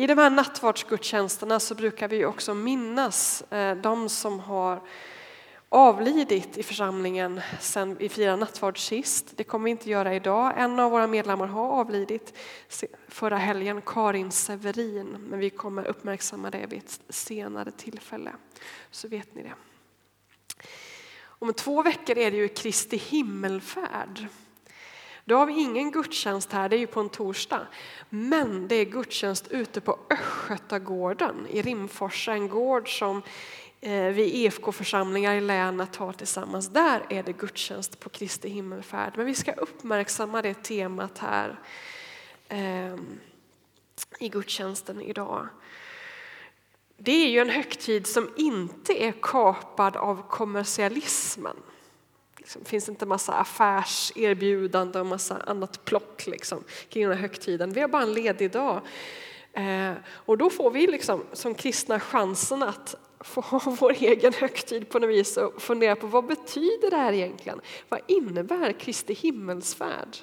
I de här nattvardsgudstjänsterna så brukar vi också minnas eh, de som har avlidit i församlingen sen vi firade nattvard sist. Det kommer vi inte göra idag. En av våra medlemmar har avlidit förra helgen, Karin Severin. Men vi kommer uppmärksamma det vid ett senare tillfälle. Så vet ni det. Om två veckor är det ju Kristi himmelfärd. Då har vi ingen gudstjänst här, det är ju på en torsdag. Men det är gudstjänst ute på Östgötagården i Rimforsa, en gård som eh, vi EFK-församlingar i länet har tillsammans. Där är det gudstjänst på Kristi himmelfärd. Men vi ska uppmärksamma det temat här eh, i gudstjänsten idag. Det är ju en högtid som inte är kapad av kommersialismen. Liksom, det finns inte massa affärserbjudanden och massa annat plock liksom, kring den här högtiden. Vi har bara en ledig dag. Eh, och då får vi liksom, som kristna chansen att få ha vår egen högtid på något vis och fundera på vad betyder det här egentligen? Vad innebär Kristi himmelsfärd?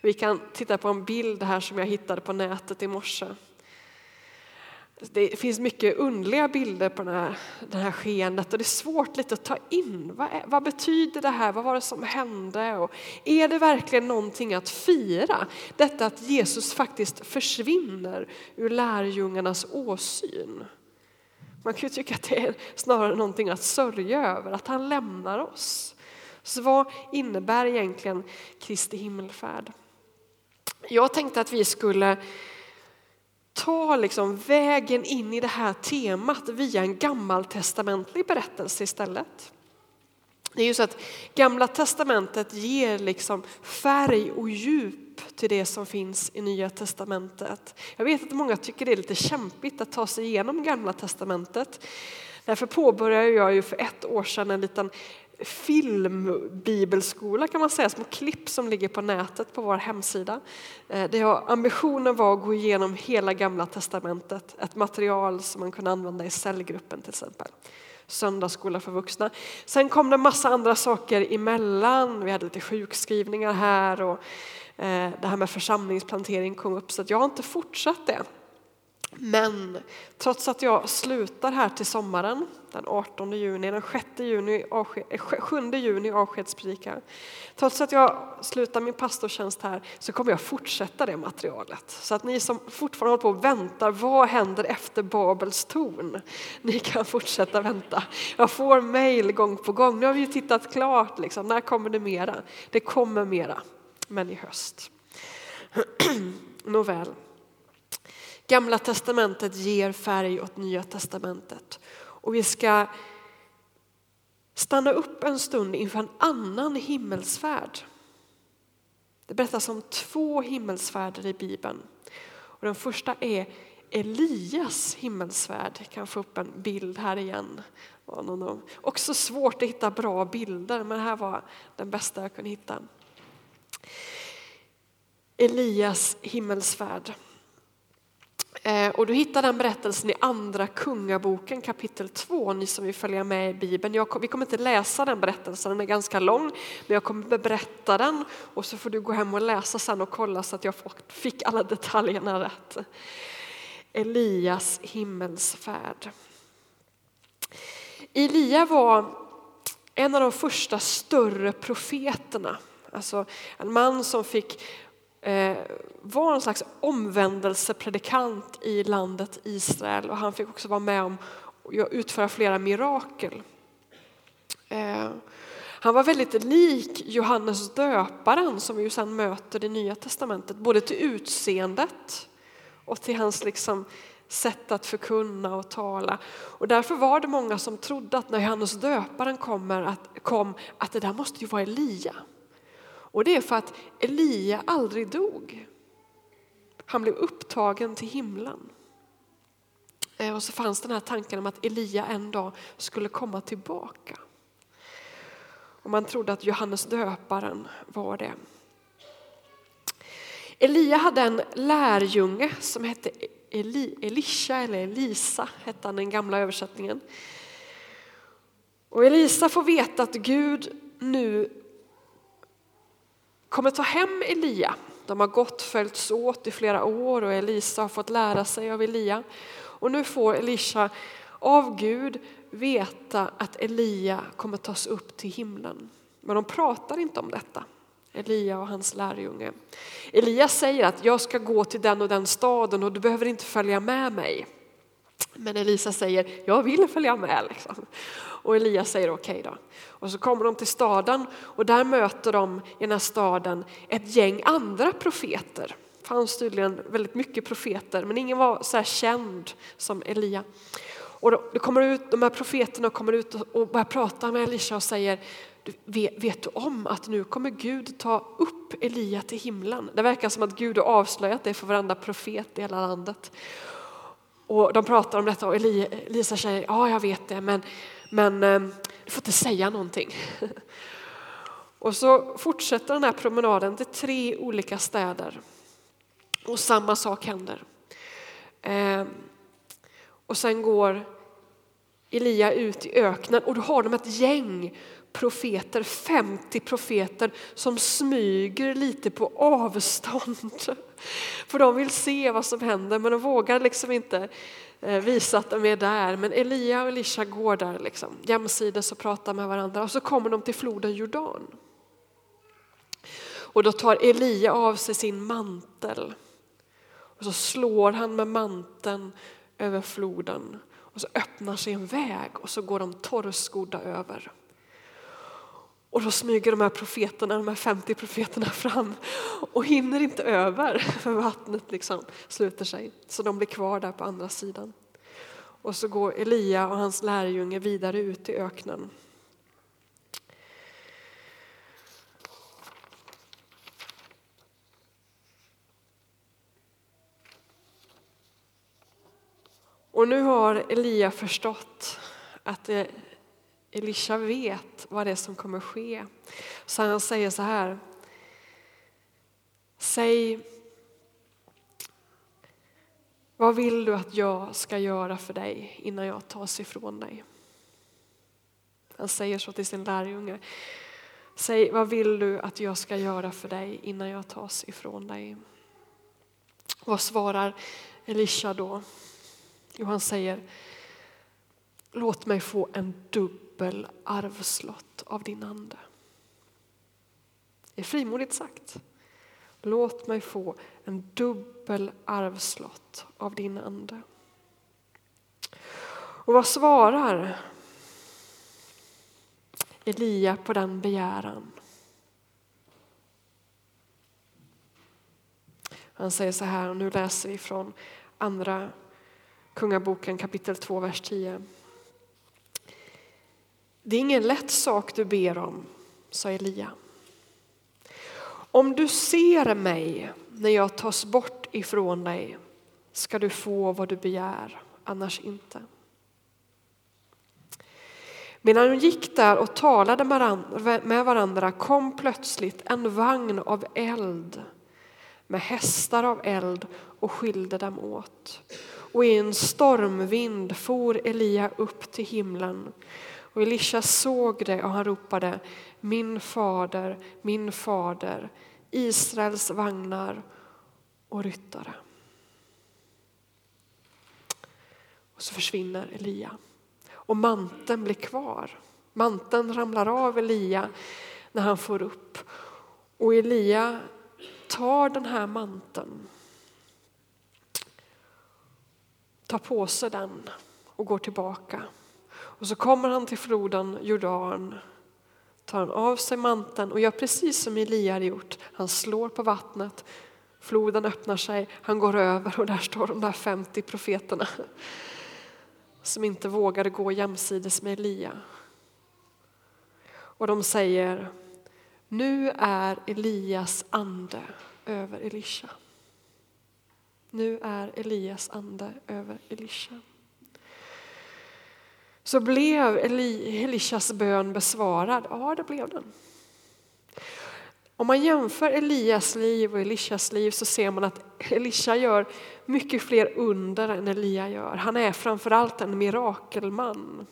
Vi kan titta på en bild här som jag hittade på nätet i morse. Det finns mycket underliga bilder på det här, det här skeendet och det är svårt lite att ta in. Vad, är, vad, betyder det här? Vad var det som hände? Och är det verkligen någonting att fira? Detta att Jesus faktiskt försvinner ur lärjungarnas åsyn. Man kan ju tycka att det är snarare någonting att sörja över, att han lämnar oss. Så vad innebär egentligen Kristi himmelfärd? Jag tänkte att vi skulle ta liksom vägen in i det här temat via en gammaltestamentlig berättelse istället. Det är ju så att Gamla testamentet ger liksom färg och djup till det som finns i Nya testamentet. Jag vet att många tycker det är lite kämpigt att ta sig igenom Gamla testamentet. Därför påbörjade jag ju för ett år sedan en liten filmbibelskola kan man säga, små klipp som ligger på nätet på vår hemsida. Eh, det har, ambitionen var att gå igenom hela gamla testamentet, ett material som man kunde använda i cellgruppen till exempel. Söndagsskola för vuxna. Sen kom det massa andra saker emellan, vi hade lite sjukskrivningar här och eh, det här med församlingsplantering kom upp så jag har inte fortsatt det. Men trots att jag slutar här till sommaren, den 18 juni, den 6 juni, 7 eh, juni avskedspredikar. Trots att jag slutar min pastortjänst här så kommer jag fortsätta det materialet. Så att ni som fortfarande håller på och väntar, vad händer efter Babels torn? Ni kan fortsätta vänta. Jag får mejl gång på gång. Nu har vi tittat klart, liksom. när kommer det mera? Det kommer mera, men i höst. Nåväl. Gamla testamentet ger färg åt Nya testamentet. Och vi ska stanna upp en stund inför en annan himmelsfärd. Det berättas om två himmelsfärder i Bibeln. Och den första är Elias himmelsfärd. Jag kan få upp en bild här igen. Också svårt att hitta bra bilder, men det här var den bästa jag kunde hitta. Elias himmelsfärd. Eh, och du hittar den berättelsen i Andra Kungaboken kapitel 2, ni som vill följa med i Bibeln. Jag, vi kommer inte läsa den berättelsen, den är ganska lång, men jag kommer berätta den och så får du gå hem och läsa sen och kolla så att jag fick alla detaljerna rätt. Elias himmelsfärd. Elia var en av de första större profeterna. Alltså en man som fick Eh, var en slags omvändelsepredikant i landet Israel och han fick också vara med om att utföra flera mirakel. Eh, han var väldigt lik Johannes döparen som vi sen möter i Nya Testamentet, både till utseendet och till hans liksom sätt att förkunna och tala. Och därför var det många som trodde att när Johannes döparen kommer att, kom att det där måste ju vara Elia. Och det är för att Elia aldrig dog. Han blev upptagen till himlen. Eh, och så fanns den här tanken om att Elia en dag skulle komma tillbaka. Och man trodde att Johannes döparen var det. Elia hade en lärjunge som hette Eli, Elisha eller Elisa, hette han i den gamla översättningen. Och Elisa får veta att Gud nu kommer ta hem Elia. De har gått följts åt i flera år och Elisa har fått lära sig av Elia. Och nu får Elisha av Gud veta att Elia kommer tas upp till himlen. Men de pratar inte om detta. Elia och hans lärjunge. Elia säger att jag ska gå till den och den staden och du behöver inte följa med mig. Men Elisa säger, jag vill följa med. Liksom. Och Elia säger okej okay då. Och så kommer de till staden och där möter de i den här staden ett gäng andra profeter. Det fanns tydligen väldigt mycket profeter men ingen var så här känd som Elia. Och då, kommer ut, de här profeterna kommer ut och börjar prata med Elisha och säger Vet du om att nu kommer Gud ta upp Elia till himlen? Det verkar som att Gud har avslöjat det för varenda profet i hela landet. Och de pratar om detta och Elisa säger, ja jag vet det men, men ehm, du får inte säga någonting. Och så fortsätter den här promenaden till tre olika städer. Och samma sak händer. Ehm, och sen går Elia ut i öknen och då har de ett gäng profeter, 50 profeter som smyger lite på avstånd. För de vill se vad som händer men de vågar liksom inte eh, visa att de är där. Men Elia och Elisha går där liksom, jämsides och pratar med varandra och så kommer de till floden Jordan. Och då tar Elia av sig sin mantel och så slår han med manteln över floden och så öppnar sig en väg och så går de torrskodda över. Och då smyger de här profeterna, de här 50 profeterna fram och hinner inte över för vattnet liksom sluter sig. Så de blir kvar där på andra sidan. Och så går Elia och hans lärjunge vidare ut i öknen. Och nu har Elia förstått att det Elisha vet vad det är som kommer ske. Så han säger så här. Säg vad vill du att jag ska göra för dig innan jag tas ifrån dig? Han säger så till sin lärjunge. Säg vad vill du att jag ska göra för dig innan jag tas ifrån dig? Vad svarar Elisha då? Jo, han säger Låt mig få en dubb dubbel arvslott av din ande. Det är frimodigt sagt. Låt mig få en dubbel arvslott av din ande. Och vad svarar Elia på den begäran? Han säger så här, och nu läser vi från andra Kungaboken kapitel 2, vers 10. Det är ingen lätt sak du ber om, sa Elia. Om du ser mig när jag tas bort ifrån dig ska du få vad du begär, annars inte. Medan de gick där och talade med varandra kom plötsligt en vagn av eld med hästar av eld och skilde dem åt. Och i en stormvind for Elia upp till himlen och Elisha såg det och han ropade Min fader, min fader, Israels vagnar och ryttare. Och så försvinner Elia. Och manteln blir kvar. Manteln ramlar av Elia när han får upp. Och Elia tar den här manteln, tar på sig den och går tillbaka. Och så kommer han till floden Jordan, tar han av sig manteln och gör precis som Elia hade gjort. Han slår på vattnet, floden öppnar sig, han går över och där står de där 50 profeterna som inte vågade gå jämsides med Elia. Och de säger, nu är Elias ande över Elisha. Nu är Elias ande över Elisha så blev Elishas bön besvarad. Ja, det blev den. Om man jämför Elias liv och Elishas liv så ser man att Elisha gör mycket fler under än Elia gör. Han är framförallt en mirakelman.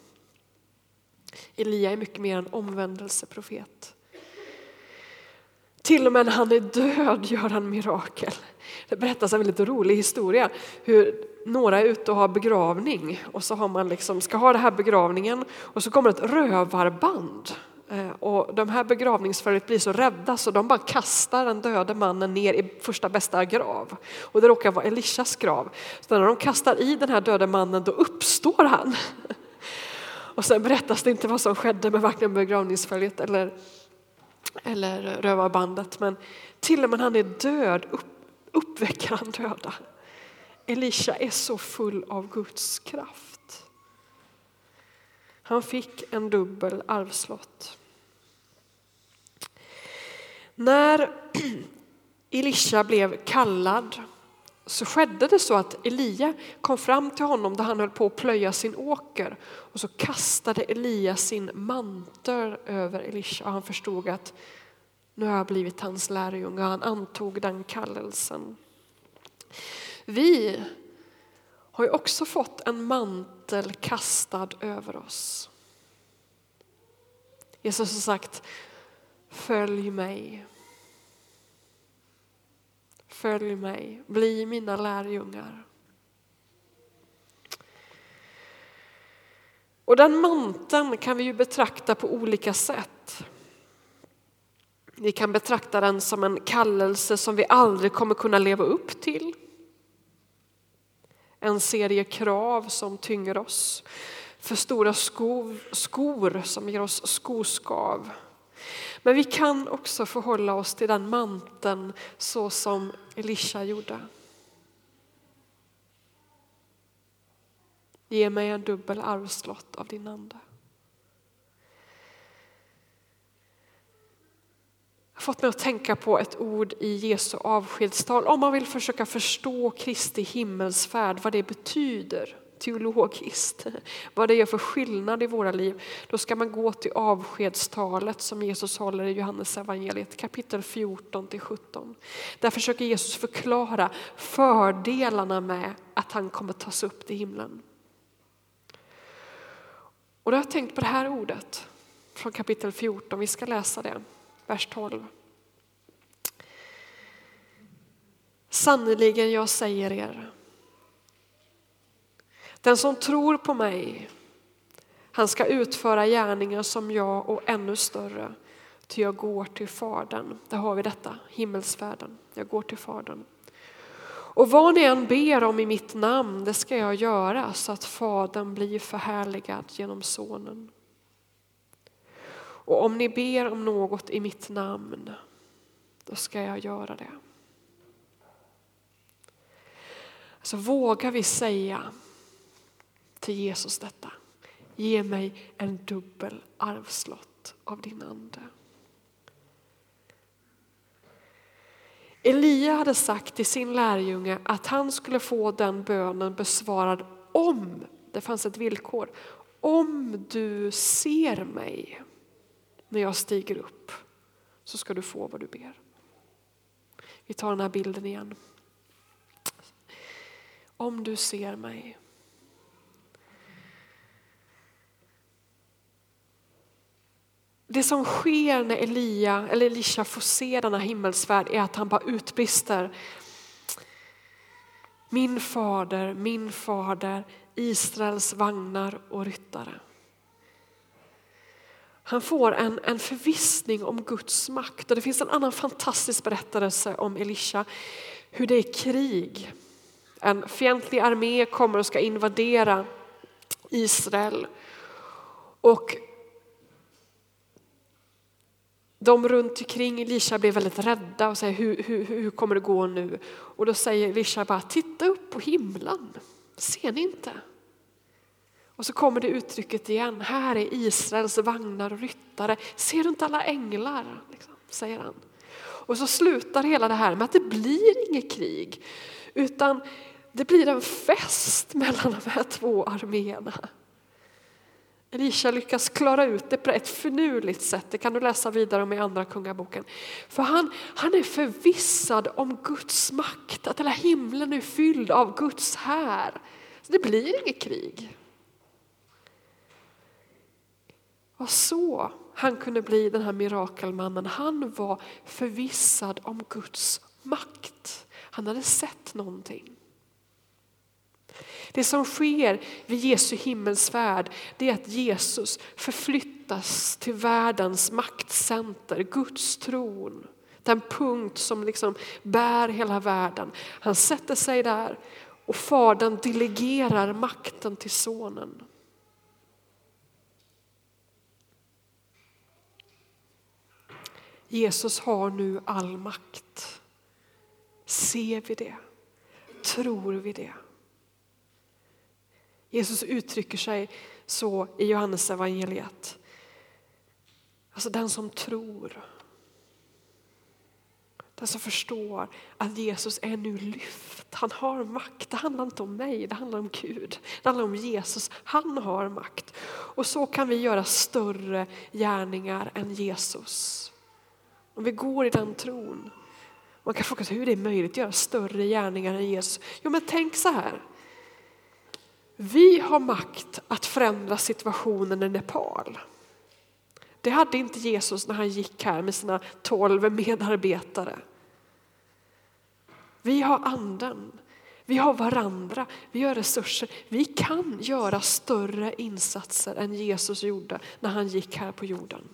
Elia är mycket mer en omvändelseprofet. Till och med när han är död gör han mirakel. Det berättas en väldigt rolig historia hur några är ute och har begravning och så har man liksom, ska ha den här begravningen och så kommer ett rövarband eh, och de här begravningsföret blir så rädda så de bara kastar den döde mannen ner i första bästa grav. Och det råkar vara Elishas grav. Så när de kastar i den här döde mannen då uppstår han. Och sen berättas det inte vad som skedde med varken begravningsföljet eller, eller rövarbandet. Men till och med när han är död upp, uppväcker han döda. Elisha är så full av Guds kraft. Han fick en dubbel arvslott. När Elisha blev kallad så skedde det så att Elia kom fram till honom där han höll på att plöja sin åker och så kastade Elia sin mantel över Elisha och han förstod att nu har jag blivit hans lärjunge och han antog den kallelsen. Vi har ju också fått en mantel kastad över oss. Jesus har sagt Följ mig. Följ mig, bli mina lärjungar. Och den manteln kan vi ju betrakta på olika sätt. Vi kan betrakta den som en kallelse som vi aldrig kommer kunna leva upp till. En serie krav som tynger oss. För stora skor, skor som ger oss skoskav. Men vi kan också förhålla oss till den manteln så som Elisha gjorde. Ge mig en dubbel arvslott av din ande. Jag har fått mig att tänka på ett ord i Jesu avskedstal. Om man vill försöka förstå Kristi himmelsfärd, vad det betyder teologiskt, vad det gör för skillnad i våra liv, då ska man gå till avskedstalet som Jesus håller i Johannes evangeliet kapitel 14 till 17. Där försöker Jesus förklara fördelarna med att han kommer tas upp till himlen. Och då har jag tänkt på det här ordet från kapitel 14, vi ska läsa det, vers 12. Sannerligen, jag säger er, den som tror på mig, han ska utföra gärningar som jag och ännu större. Ty jag går till Fadern. Där har vi detta, himmelsfärden. Jag går till Fadern. Och vad ni än ber om i mitt namn, det ska jag göra så att Fadern blir förhärligad genom Sonen. Och om ni ber om något i mitt namn, då ska jag göra det. Så vågar vi säga till Jesus detta. Ge mig en dubbel arvslott av din ande. Elia hade sagt till sin lärjunge att han skulle få den bönen besvarad om, det fanns ett villkor, om du ser mig när jag stiger upp så ska du få vad du ber. Vi tar den här bilden igen. Om du ser mig Det som sker när Elia, eller Elisha får se denna himmelsfärd är att han bara utbrister. Min fader, min fader, Israels vagnar och ryttare. Han får en, en förvissning om Guds makt. Och det finns en annan fantastisk berättelse om Elisha, hur det är krig. En fientlig armé kommer och ska invadera Israel. Och de runt omkring Elisha blev väldigt rädda och säger hur, hur, hur kommer det gå nu? Och då säger Elisha bara titta upp på himlen, ser ni inte? Och så kommer det uttrycket igen, här är Israels vagnar och ryttare, ser du inte alla änglar? Liksom, säger han. Och så slutar hela det här med att det blir inget krig utan det blir en fest mellan de här två arméerna. Elisha lyckas klara ut det på ett finurligt sätt. Det kan du läsa vidare om i andra kungaboken. För han, han är förvissad om Guds makt, att hela himlen är fylld av Guds här. Så det blir inget krig. Och så han kunde bli den här mirakelmannen. Han var förvissad om Guds makt. Han hade sett någonting. Det som sker vid Jesu himmelsfärd det är att Jesus förflyttas till världens maktcenter, Guds tron. Den punkt som liksom bär hela världen. Han sätter sig där och Fadern delegerar makten till Sonen. Jesus har nu all makt. Ser vi det? Tror vi det? Jesus uttrycker sig så i Johannes evangeliet. Alltså den som tror. Den som förstår att Jesus är nu lyft. Han har makt. Det handlar inte om mig, det handlar om Gud. Det handlar om Jesus. Han har makt. Och så kan vi göra större gärningar än Jesus. Om vi går i den tron. Man kan fråga sig hur det är möjligt att göra större gärningar än Jesus. Jo men tänk så här. Vi har makt att förändra situationen i Nepal. Det hade inte Jesus när han gick här med sina tolv medarbetare. Vi har anden, vi har varandra, vi har resurser. Vi kan göra större insatser än Jesus gjorde när han gick här på jorden.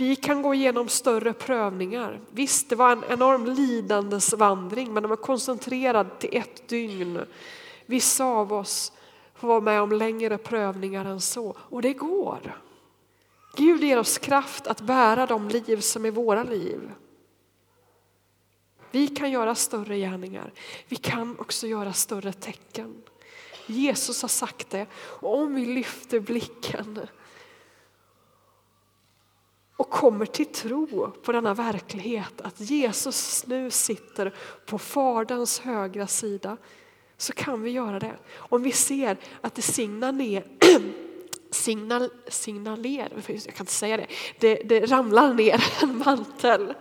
Vi kan gå igenom större prövningar. Visst, det var en enorm lidandesvandring men den var koncentrerad till ett dygn. Vissa av oss får vara med om längre prövningar än så och det går. Gud ger oss kraft att bära de liv som är våra liv. Vi kan göra större gärningar. Vi kan också göra större tecken. Jesus har sagt det och om vi lyfter blicken och kommer till tro på denna verklighet att Jesus nu sitter på Faderns högra sida så kan vi göra det. Om vi ser att det signaler, signal, signalerar, jag kan inte säga det, det, det ramlar ner en mantel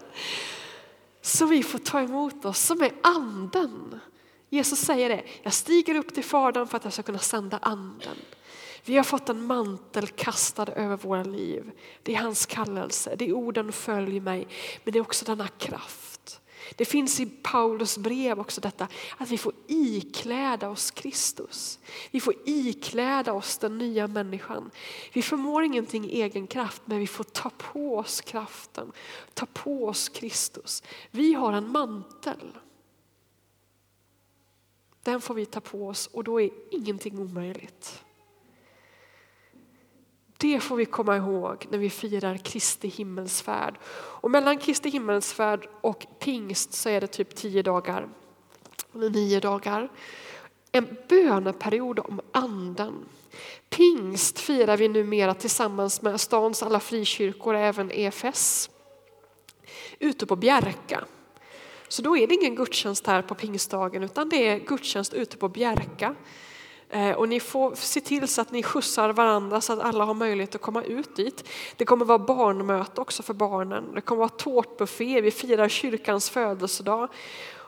så vi får ta emot oss, som är anden. Jesus säger det, jag stiger upp till Fadern för att jag ska kunna sända anden. Vi har fått en mantel kastad över våra liv. Det är hans kallelse, det är orden följ mig, men det är också denna kraft. Det finns i Paulus brev också detta att vi får ikläda oss Kristus. Vi får ikläda oss den nya människan. Vi förmår ingenting i egen kraft men vi får ta på oss kraften, ta på oss Kristus. Vi har en mantel. Den får vi ta på oss och då är ingenting omöjligt. Det får vi komma ihåg när vi firar Kristi himmelsfärd. Och mellan Kristi himmelsfärd och pingst så är det typ tio dagar, eller nio dagar. En böneperiod om anden. Pingst firar vi numera tillsammans med stans alla frikyrkor, även EFS, ute på Bjärka. Så då är det ingen gudstjänst här på pingstdagen utan det är gudstjänst ute på Bjärka Eh, och ni får se till så att ni skjutsar varandra så att alla har möjlighet att komma ut dit. Det kommer vara barnmöte också för barnen. Det kommer vara tårtbuffé. Vi firar kyrkans födelsedag.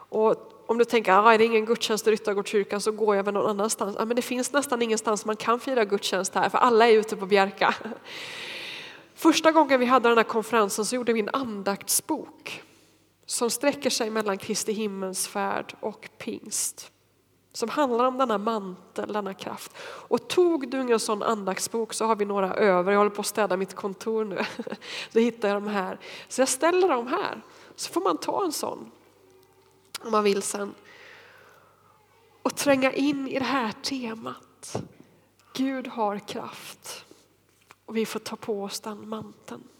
Och om du tänker att ah, är det ingen gudstjänst i Ryttargårdskyrkan så går jag väl någon annanstans. Ja, men det finns nästan ingenstans man kan fira gudstjänst här för alla är ute på Bjärka. Första gången vi hade den här konferensen så gjorde vi en andaktsbok som sträcker sig mellan Kristi himmelsfärd och pingst som handlar om denna mantel, denna kraft. Och tog du ingen sån andaktsbok så har vi några över. Jag håller på att städa mitt kontor nu. Så hittar jag de här. Så jag ställer dem här. Så får man ta en sån om man vill sen. Och tränga in i det här temat. Gud har kraft och vi får ta på oss den manteln.